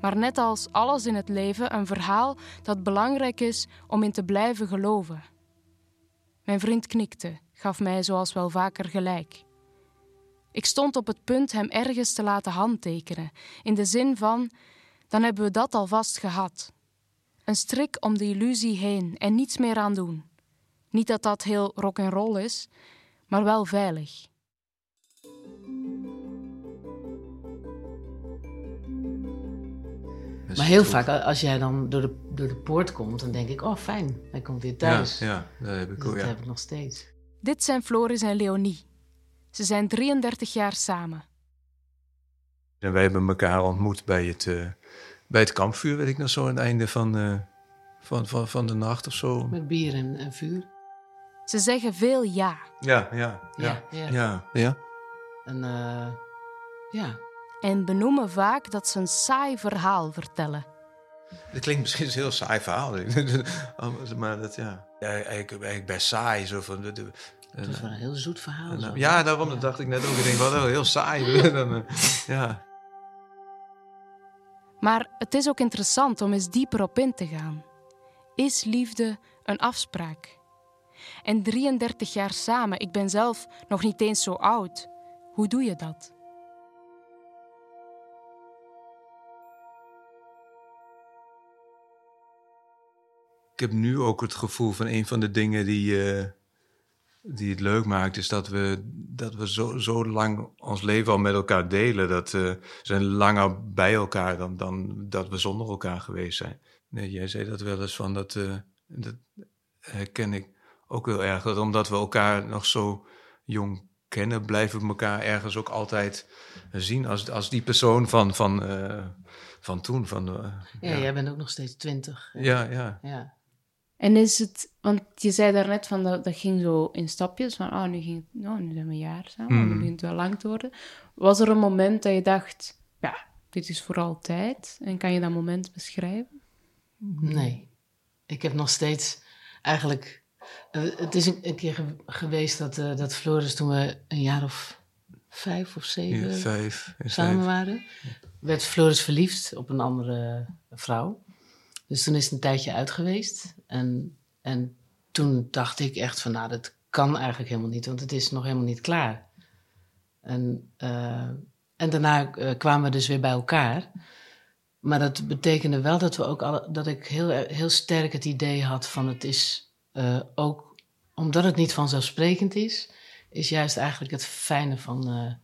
Maar net als alles in het leven, een verhaal dat belangrijk is om in te blijven geloven. Mijn vriend knikte, gaf mij zoals wel vaker gelijk. Ik stond op het punt hem ergens te laten handtekenen, in de zin van: dan hebben we dat alvast gehad. Een strik om de illusie heen en niets meer aan doen. Niet dat dat heel rock roll is, maar wel veilig. Dus Maar heel vaak, als jij dan door de, door de poort komt, dan denk ik, oh fijn, hij komt weer thuis. Ja, ja, dat heb ik Dus ook. dat Ja. heb ik nog steeds. Dit zijn Floris en Leonie. Ze zijn 33 jaar samen. En wij hebben elkaar ontmoet bij het, eh, bij het kampvuur, weet ik nog zo, aan het einde van, eh, van, van, van de nacht of zo. Met bier en, en vuur. Ze zeggen veel ja. Ja, ja, ja. Ja, ja. ja. ja. En eh, ja, En benoemen vaak dat ze een saai verhaal vertellen. Dat klinkt misschien een heel saai verhaal. maar dat, ja. ja eigenlijk, eigenlijk best saai. Zo van, de, de, het was wel een heel zoet verhaal. en, zo. ja, daarom dacht ik net ook. Ik denk, wat wel heel saai. Dan, eh, ja. Maar het is ook interessant om eens dieper op in te gaan. Is liefde een afspraak? En 33 jaar samen, ik ben zelf nog niet eens zo oud. Hoe doe je dat? Ik heb nu ook het gevoel van een van de dingen die, eh, die het leuk maakt, is dat we, dat we zo, zo lang ons leven al met elkaar delen. Dat eh, we zijn langer bij elkaar dan, dan dat we zonder elkaar geweest zijn. Nee, jij zei dat wel eens van dat, eh, dat herken ik ook heel erg. Dat omdat we elkaar nog zo jong kennen, blijven we elkaar ergens ook altijd zien als, als die persoon van, van, van toen. Van, ja, jij bent ook nog steeds twintig. ja, ja. Ja. En is het, want je zei daarnet van dat, dat ging zo in stapjes, van oh, nu, ging het, oh, nu zijn we een jaar samen, Mm. nu begint het wel lang te worden. Was er een moment dat je dacht, ja, dit is voor altijd? En kan je dat moment beschrijven? Nee. Ik heb nog steeds eigenlijk. eh, het is een, een keer ge- geweest dat, eh, dat Floris, toen we een jaar of vijf of zeven Ja, vijf. samen vijf. waren, werd Floris verliefd op een andere vrouw. Dus toen is het een tijdje uit geweest. En, en toen dacht ik echt van, nou, dat kan eigenlijk helemaal niet, want het is nog helemaal niet klaar. En, eh, en daarna eh, kwamen we dus weer bij elkaar. Maar dat betekende wel dat, we ook alle, dat ik heel, heel sterk het idee had van het is eh, ook, omdat het niet vanzelfsprekend is, is juist eigenlijk het fijne van,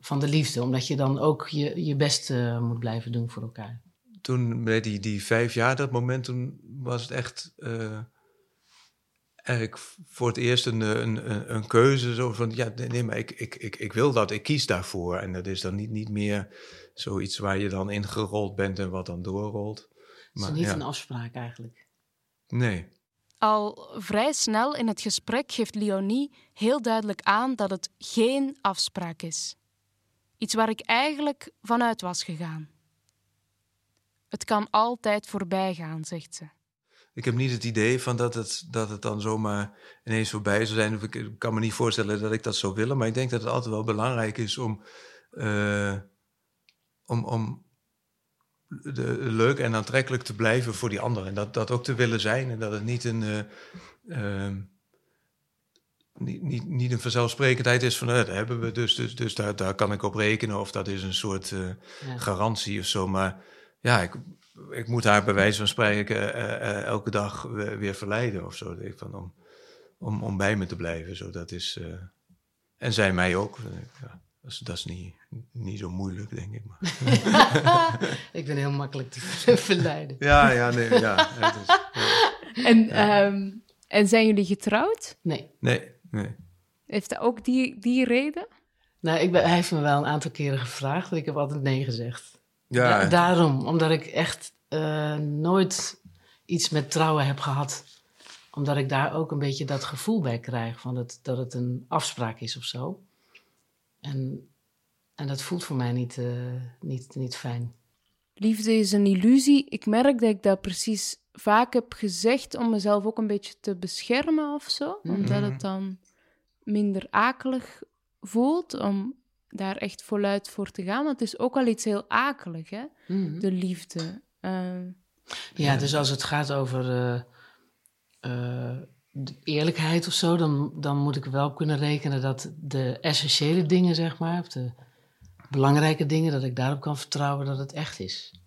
van de liefde. Omdat je dan ook je, je best moet blijven doen voor elkaar. Toen bij die, die vijf jaar, dat moment, toen was het echt eh, eigenlijk voor het eerst een, een, een, een keuze. Zo van, ja, nee, maar ik, ik, ik, ik wil dat, ik kies daarvoor. En dat is dan niet, niet meer zoiets waar je dan ingerold bent en wat dan doorrolt. Het is Maar niet ja, een afspraak eigenlijk. nee. Al vrij snel in het gesprek geeft Leonie heel duidelijk aan dat het geen afspraak is. Iets waar ik eigenlijk vanuit was gegaan. Het kan altijd voorbij gaan, zegt ze. Ik heb niet het idee van dat het, dat het dan zomaar ineens voorbij zou zijn. Of Ik kan me niet voorstellen dat ik dat zou willen. Maar ik denk dat het altijd wel belangrijk is om, eh, om, om de, leuk en aantrekkelijk te blijven voor die ander. En dat, dat ook te willen zijn. En dat het niet een, eh, ehm, niet, niet, niet een vanzelfsprekendheid is van... eh, dat hebben we, dus, dus, dus daar, daar kan ik op rekenen. Of dat is een soort eh, Ja. garantie of zo. Maar ja, ik, ik moet haar bij wijze van spreken eh, eh, elke dag weer, weer verleiden of zo. Ik Van, om, om, om bij me te blijven. Zo, dat is, eh, en zij mij ook. Ja, dat is, dat is niet, niet zo moeilijk, denk ik. Maar. ik ben heel makkelijk te verleiden. Ja, ja, nee, ja. Het is, ja. En, ehm, en zijn jullie getrouwd? Nee. Nee, nee. Heeft dat ook die, die reden? Nou, ik ben, hij heeft me wel een aantal keren gevraagd, maar ik heb altijd nee gezegd. Ja, Da- daarom, omdat ik echt eh, nooit iets met trouwen heb gehad. Omdat ik daar ook een beetje dat gevoel bij krijg van het, dat het een afspraak is of zo. En, en dat voelt voor mij niet, eh, niet, niet fijn. Liefde is een illusie. Ik merk dat ik dat precies vaak heb gezegd om mezelf ook een beetje te beschermen of zo. Omdat het dan minder akelig voelt om daar echt voluit voor te gaan. Want het is ook wel iets heel akelig, hè? Mhm. De liefde. Eh, Ja, dus als het gaat over eh, eh, de eerlijkheid of zo, dan, dan moet ik wel kunnen rekenen dat de essentiële dingen, zeg maar, of de belangrijke dingen, dat ik daarop kan vertrouwen dat het echt is.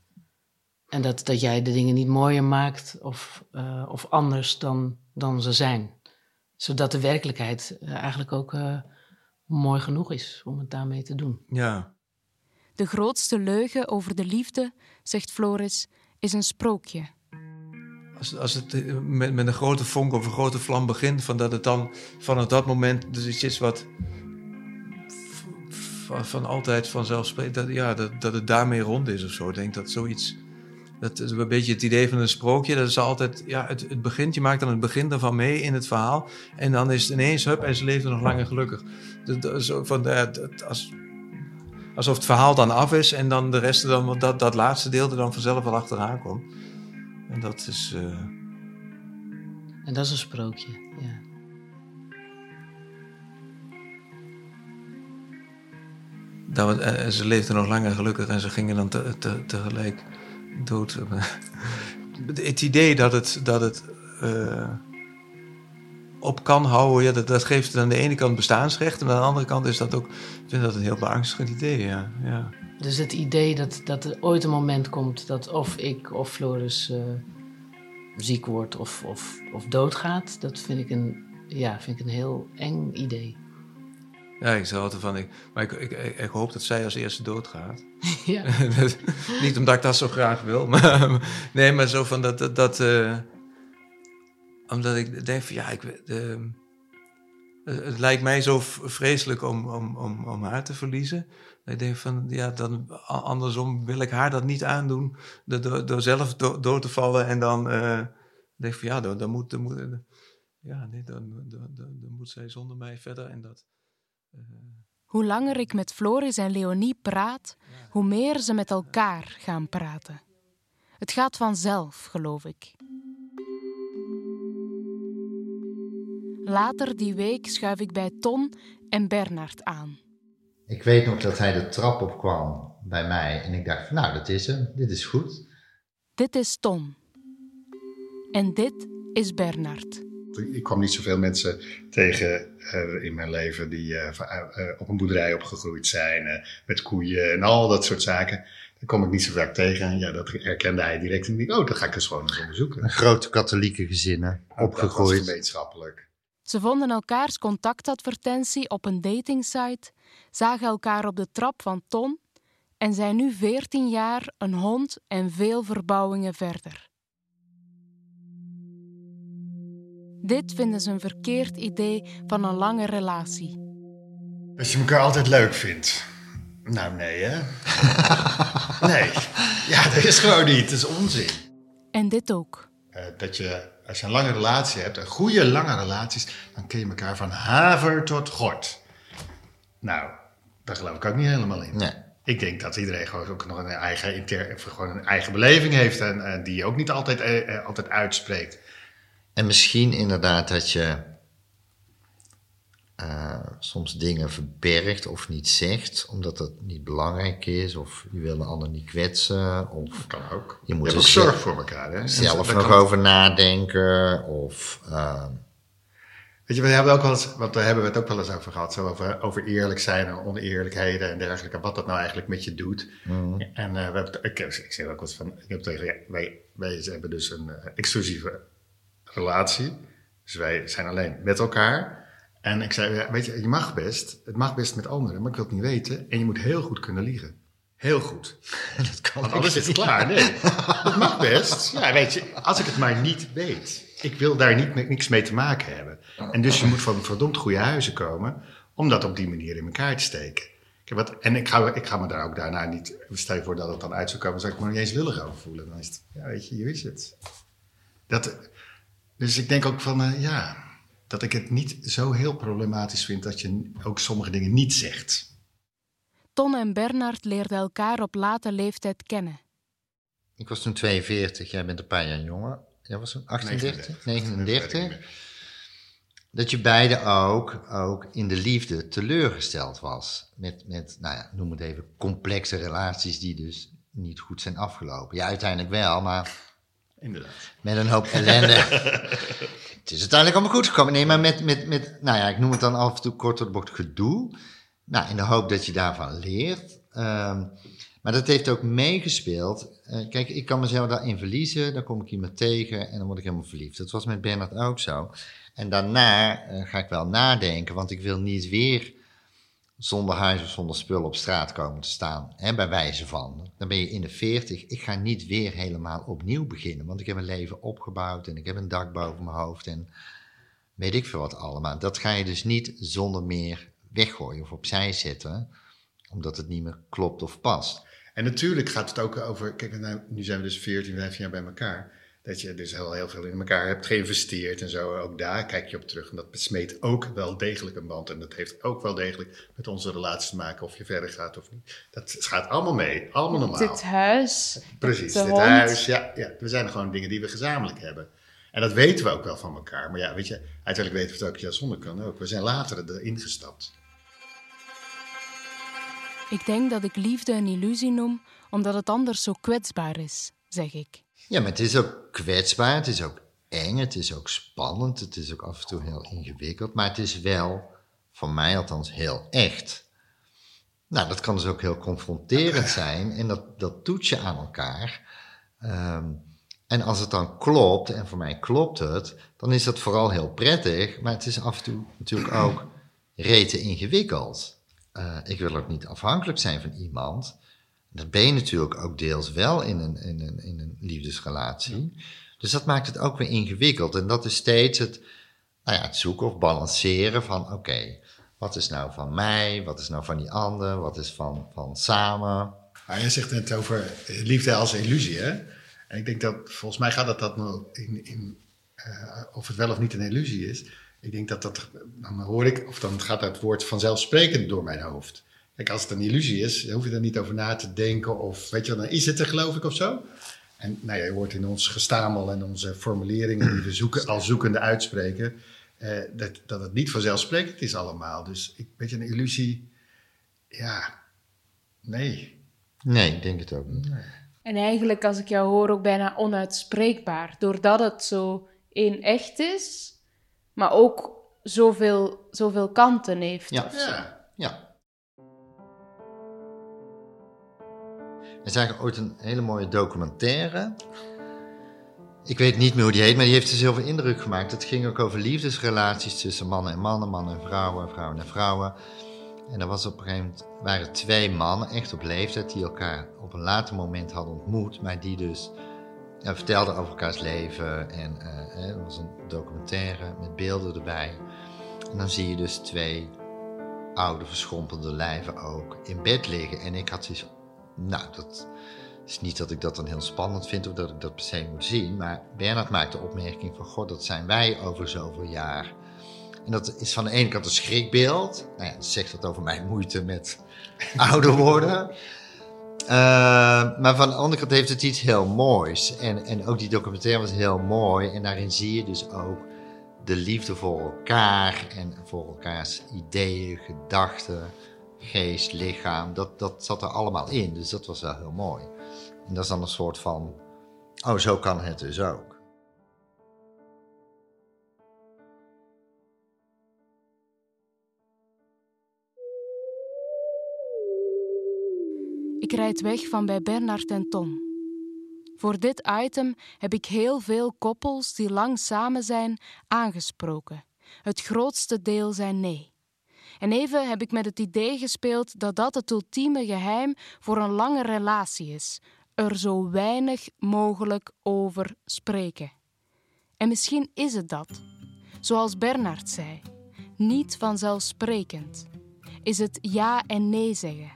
En dat, dat jij de dingen niet mooier maakt of, eh, of anders dan, dan ze zijn. Zodat de werkelijkheid eigenlijk ook eh, mooi genoeg is om het daarmee te doen. Ja. De grootste leugen over de liefde, zegt Floris, is een sprookje. Als, als het eh, met, met een grote vonk of een grote vlam begint, van dat het dan vanaf dat moment dus iets is wat van, van altijd vanzelfsprekend, dat, ja, dat, dat het daarmee rond is of zo. Ik denk dat zoiets, dat is een beetje het idee van een sprookje. Dat is altijd, ja, het, het begint, je maakt dan het begin ervan mee in het verhaal. En dan is het ineens, hup, en ze leven nog lang en gelukkig. Dat, van, dat, als, alsof het verhaal dan af is en dan de rest, dan, dat, dat laatste deel er dan vanzelf wel achteraan komt. En dat is... Uh... En dat is een sprookje, ja. Dat, uh, ze leefden nog langer gelukkig en ze gingen dan te, te, tegelijk dood. het idee dat het, dat het uh, op kan houden, ja, dat, dat geeft aan de ene kant bestaansrecht. En aan de andere kant is dat ook, ik vind dat een heel beangstigend idee. Ja. Ja. Dus het idee dat, dat er ooit een moment komt dat of ik of Floris uh, ziek wordt of, of, of doodgaat, dat vind ik, een, ja, vind ik een heel eng idee. Ja, ik zou ervan. Ik, maar ik, ik, ik, hoop dat zij als eerste doodgaat. Ja. Niet omdat ik dat zo graag wil, maar nee, maar zo van dat. dat, dat uh, omdat ik denk van ja, ik, uh, het lijkt mij zo vreselijk om, om, om, om haar te verliezen. Ik denk van ja, dan andersom wil ik haar dat niet aandoen. Door, door zelf dood te vallen en dan uh, denk ik van ja, dan, dan moet, dan moet, ja, nee, dan, dan, dan, dan moet zij zonder mij verder en dat. Hoe langer ik met Floris en Leonie praat, hoe meer ze met elkaar gaan praten. Het gaat vanzelf, geloof ik. Later die week schuif ik bij Ton en Bernard aan. Ik weet nog dat hij de trap opkwam bij mij en ik dacht, nou dat is hem, dit is goed. Dit is Ton. En dit is Bernard. Ik kwam niet zoveel mensen tegen uh, in mijn leven die uh, uh, op een boerderij opgegroeid zijn, met koeien en al dat soort zaken. Daar kom ik niet zo vaak tegen. Ja, dat herkende hij direct. En ik dacht, oh, dan ga ik eens gewoon eens onderzoeken. Grote katholieke gezinnen, opgegroeid. Dat gemeenschappelijk. Ze vonden elkaars contactadvertentie op een datingsite, zagen elkaar op de trap van Ton en zijn nu 14 jaar een hond en veel verbouwingen verder. Dit vinden ze een verkeerd idee van een lange relatie. Dat je elkaar altijd leuk vindt. Nou, nee, hè? nee. Ja, dat is gewoon niet. Dat is onzin. En dit ook. Uh, dat je, als je een lange relatie hebt, een goede lange relaties, dan ken je elkaar van haver tot gort. Nou, daar geloof ik ook niet helemaal in. Nee. Ik denk dat iedereen gewoon ook nog een eigen, inter, gewoon een eigen beleving heeft en, en die je ook niet altijd, eh, altijd uitspreekt. En misschien inderdaad dat je uh, soms dingen verbergt of niet zegt, omdat dat niet belangrijk is, of je wil een ander niet kwetsen. Of kan ook. Je moet je er ook zorg voor elkaar. Hè? Zelf dat nog kan... over nadenken. Of, uh... Weet je, we hebben, ook wel eens, wat, daar hebben we het ook wel eens over gehad. Zo over, over eerlijk zijn en oneerlijkheden en dergelijke. Wat dat nou eigenlijk met je doet. Mm. En uh, we hebben, ik, ik zeg ook wat van. Ik heb tegen, wij, wij hebben dus een exclusieve relatie. Dus wij zijn alleen met elkaar. En ik zei, weet je, je mag best, het mag best met anderen, maar ik wil het niet weten. En je moet heel goed kunnen liegen. Heel goed. dat kan Want anders is het klaar. Nee, dat mag best. Ja, weet je, als ik het maar niet weet. Ik wil daar niet, niks mee te maken hebben. En dus je moet van verdomd goede huizen komen om dat op die manier in elkaar te steken. Wat, en ik ga, ik ga me daar ook daarna niet, stel je voor dat het dan uit zou komen, zou ik me nog niet eens lullig over voelen. Dan is het, ja, weet je, hier is het. Dat, dus ik denk ook van, uh, ja, dat ik het niet zo heel problematisch vind dat je ook sommige dingen niet zegt. Ton en Bernard leerden elkaar op late leeftijd kennen. Ik was toen 42, jij bent een paar jaar jonger. Jij was toen 38, 39. 39. Dat je beide ook, ook in de liefde teleurgesteld was. Met, met, nou ja, noem het even, complexe relaties die dus niet goed zijn afgelopen. Ja, uiteindelijk wel, maar Inderdaad. Met een hoop ellende. het is uiteindelijk allemaal goed gekomen. Nee, maar met, met, met, nou ja, ik noem het dan af en toe kort door de bocht gedoe. Nou, in de hoop dat je daarvan leert. Um, maar dat heeft ook meegespeeld. Uh, kijk, ik kan mezelf daarin verliezen. Dan kom ik iemand tegen en dan word ik helemaal verliefd. Dat was met Bernard ook zo. En daarna uh, ga ik wel nadenken, want ik wil niet weer zonder huis of zonder spullen op straat komen te staan. Hè, bij wijze van. Dan ben je in de 40. Ik ga niet weer helemaal opnieuw beginnen. Want ik heb een leven opgebouwd en ik heb een dak boven mijn hoofd. En weet ik veel wat allemaal. Dat ga je dus niet zonder meer weggooien of opzij zetten. Omdat het niet meer klopt of past. En natuurlijk gaat het ook over. Kijk, nou, nu zijn we dus 14, 15 jaar bij elkaar. Dat je dus heel, heel veel in elkaar hebt geïnvesteerd en zo. Ook daar kijk je op terug. En dat besmeet ook wel degelijk een band. En dat heeft ook wel degelijk met onze relatie te maken. Of je verder gaat of niet. Dat gaat allemaal mee. Allemaal normaal. Dit huis. Precies, dit hond. huis. Ja, ja, er zijn gewoon dingen die we gezamenlijk hebben. En dat weten we ook wel van elkaar. Maar ja, weet je, uiteindelijk weten we het ook. Ja, zonder kan ook. We zijn later erin gestapt. Ik denk dat ik liefde een illusie noem, omdat het anders zo kwetsbaar is, zeg ik. Ja, maar het is ook kwetsbaar, het is ook eng, het is ook spannend, het is ook af en toe heel ingewikkeld, maar het is wel, voor mij althans, heel echt. Nou, dat kan dus ook heel confronterend zijn en dat, dat toets je aan elkaar. Ehm, en als het dan klopt, en voor mij klopt het, dan is dat vooral heel prettig, maar het is af en toe natuurlijk ook rete ingewikkeld. Eh, ik wil ook niet afhankelijk zijn van iemand. Dat ben je natuurlijk ook deels wel in een, in een, in een liefdesrelatie. Dus dat maakt het ook weer ingewikkeld. En dat is steeds het, nou ja, het zoeken of balanceren van: oké, wat is nou van mij? Wat is nou van die ander? Wat is van, van samen? Maar jij zegt net over liefde als illusie, hè? En ik denk dat, volgens mij gaat dat, dat nou in, in eh, of het wel of niet een illusie is. Ik denk dat dat, dan hoor ik, of dan gaat dat woord vanzelfsprekend door mijn hoofd. Kijk, als het een illusie is, dan hoef je er niet over na te denken of, weet je wel, dan is het er geloof ik of zo. En nou ja, je hoort in ons gestamel en onze formuleringen die we zoeken, al zoekende uitspreken, eh, dat, dat het niet vanzelfsprekend is allemaal. Dus ik, weet je, een illusie, ja, nee. Nee, ik denk het ook niet. En eigenlijk, als ik jou hoor, ook bijna onuitspreekbaar. Doordat het zo in echt is, maar ook zoveel, zoveel kanten heeft. Ja. Ja. Is eigenlijk ooit een hele mooie documentaire. Ik weet niet meer hoe die heet, maar die heeft dus heel veel indruk gemaakt. Het ging ook over liefdesrelaties tussen mannen en mannen, mannen en vrouwen, vrouwen en vrouwen. En er was op een gegeven moment, waren twee mannen, echt op leeftijd, die elkaar op een later moment hadden ontmoet, maar die dus vertelden over elkaars leven. En eh, er was een documentaire met beelden erbij. En dan zie je dus twee oude, verschrompelde lijven ook in bed liggen. En ik had zoiets nou, dat is niet dat ik dat dan heel spannend vind of dat ik dat per se moet zien. Maar Bernard maakt de opmerking van, god, dat zijn wij over zoveel jaar. En dat is van de ene kant een schrikbeeld. Nou ja, dat zegt wat over mijn moeite met ouder worden. Eh, maar van de andere kant heeft het iets heel moois. En, en ook die documentaire was heel mooi. En daarin zie je dus ook de liefde voor elkaar en voor elkaars ideeën, gedachten, geest, lichaam. Dat, dat zat er allemaal in. Dus dat was wel heel mooi. En dat is dan een soort van, oh, zo kan het dus ook. Ik rijd weg van bij Bernard en Ton. Voor dit item heb ik heel veel koppels die lang samen zijn aangesproken. Het grootste deel zijn nee. En even heb ik met het idee gespeeld dat dat het ultieme geheim voor een lange relatie is: er zo weinig mogelijk over spreken. En misschien is het dat. Zoals Bernard zei, niet vanzelfsprekend. Is het ja en nee zeggen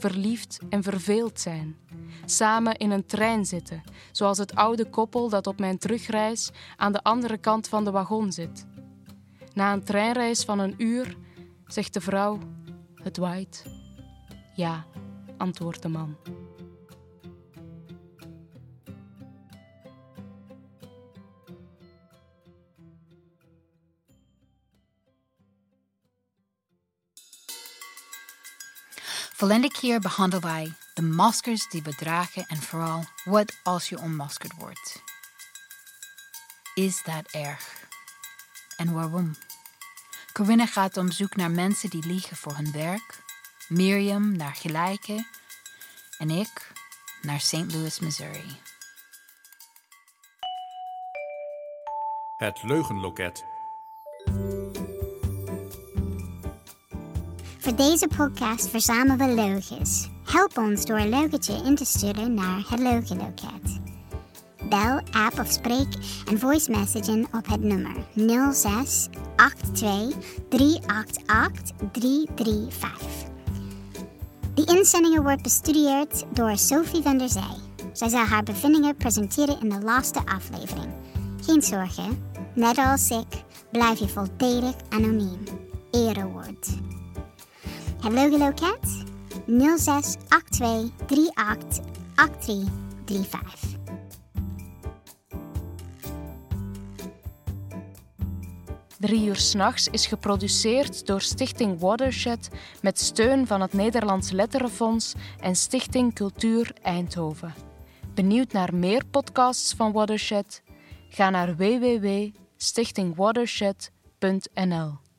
verliefd en verveeld zijn. Samen in een trein zitten, zoals het oude koppel dat op mijn terugreis aan de andere kant van de wagon zit. Na een treinreis van een uur zegt de vrouw: Het waait. Ja, antwoordt de man. Volgende keer behandelen wij de maskers die we dragen en vooral wat als je onmaskerd wordt. Is dat erg? En waarom? Corinne gaat op zoek naar mensen die liegen voor hun werk, Miriam naar gelijke en ik naar St. Louis, Missouri. Het Leugenloket. Voor deze podcast verzamelen we leugens. Help ons door een leugentje in te sturen naar het Leugenloket. Bel, app of spreek en voice messagen op het nummer 06 82 388 335. Die inzendingen wordt bestudeerd door Sophie van der Zee. Zij zal haar bevindingen presenteren in de laatste aflevering. Geen zorgen, net als ik blijf je volledig anoniem. Erewoord. Het Leugenloket 06 82 Drie uur s'nachts is geproduceerd door Stichting Watershed met steun van het Nederlands Letterenfonds en Stichting Cultuur Eindhoven. Benieuwd naar meer podcasts van Watershed? Ga naar www.stichtingwatershed.nl.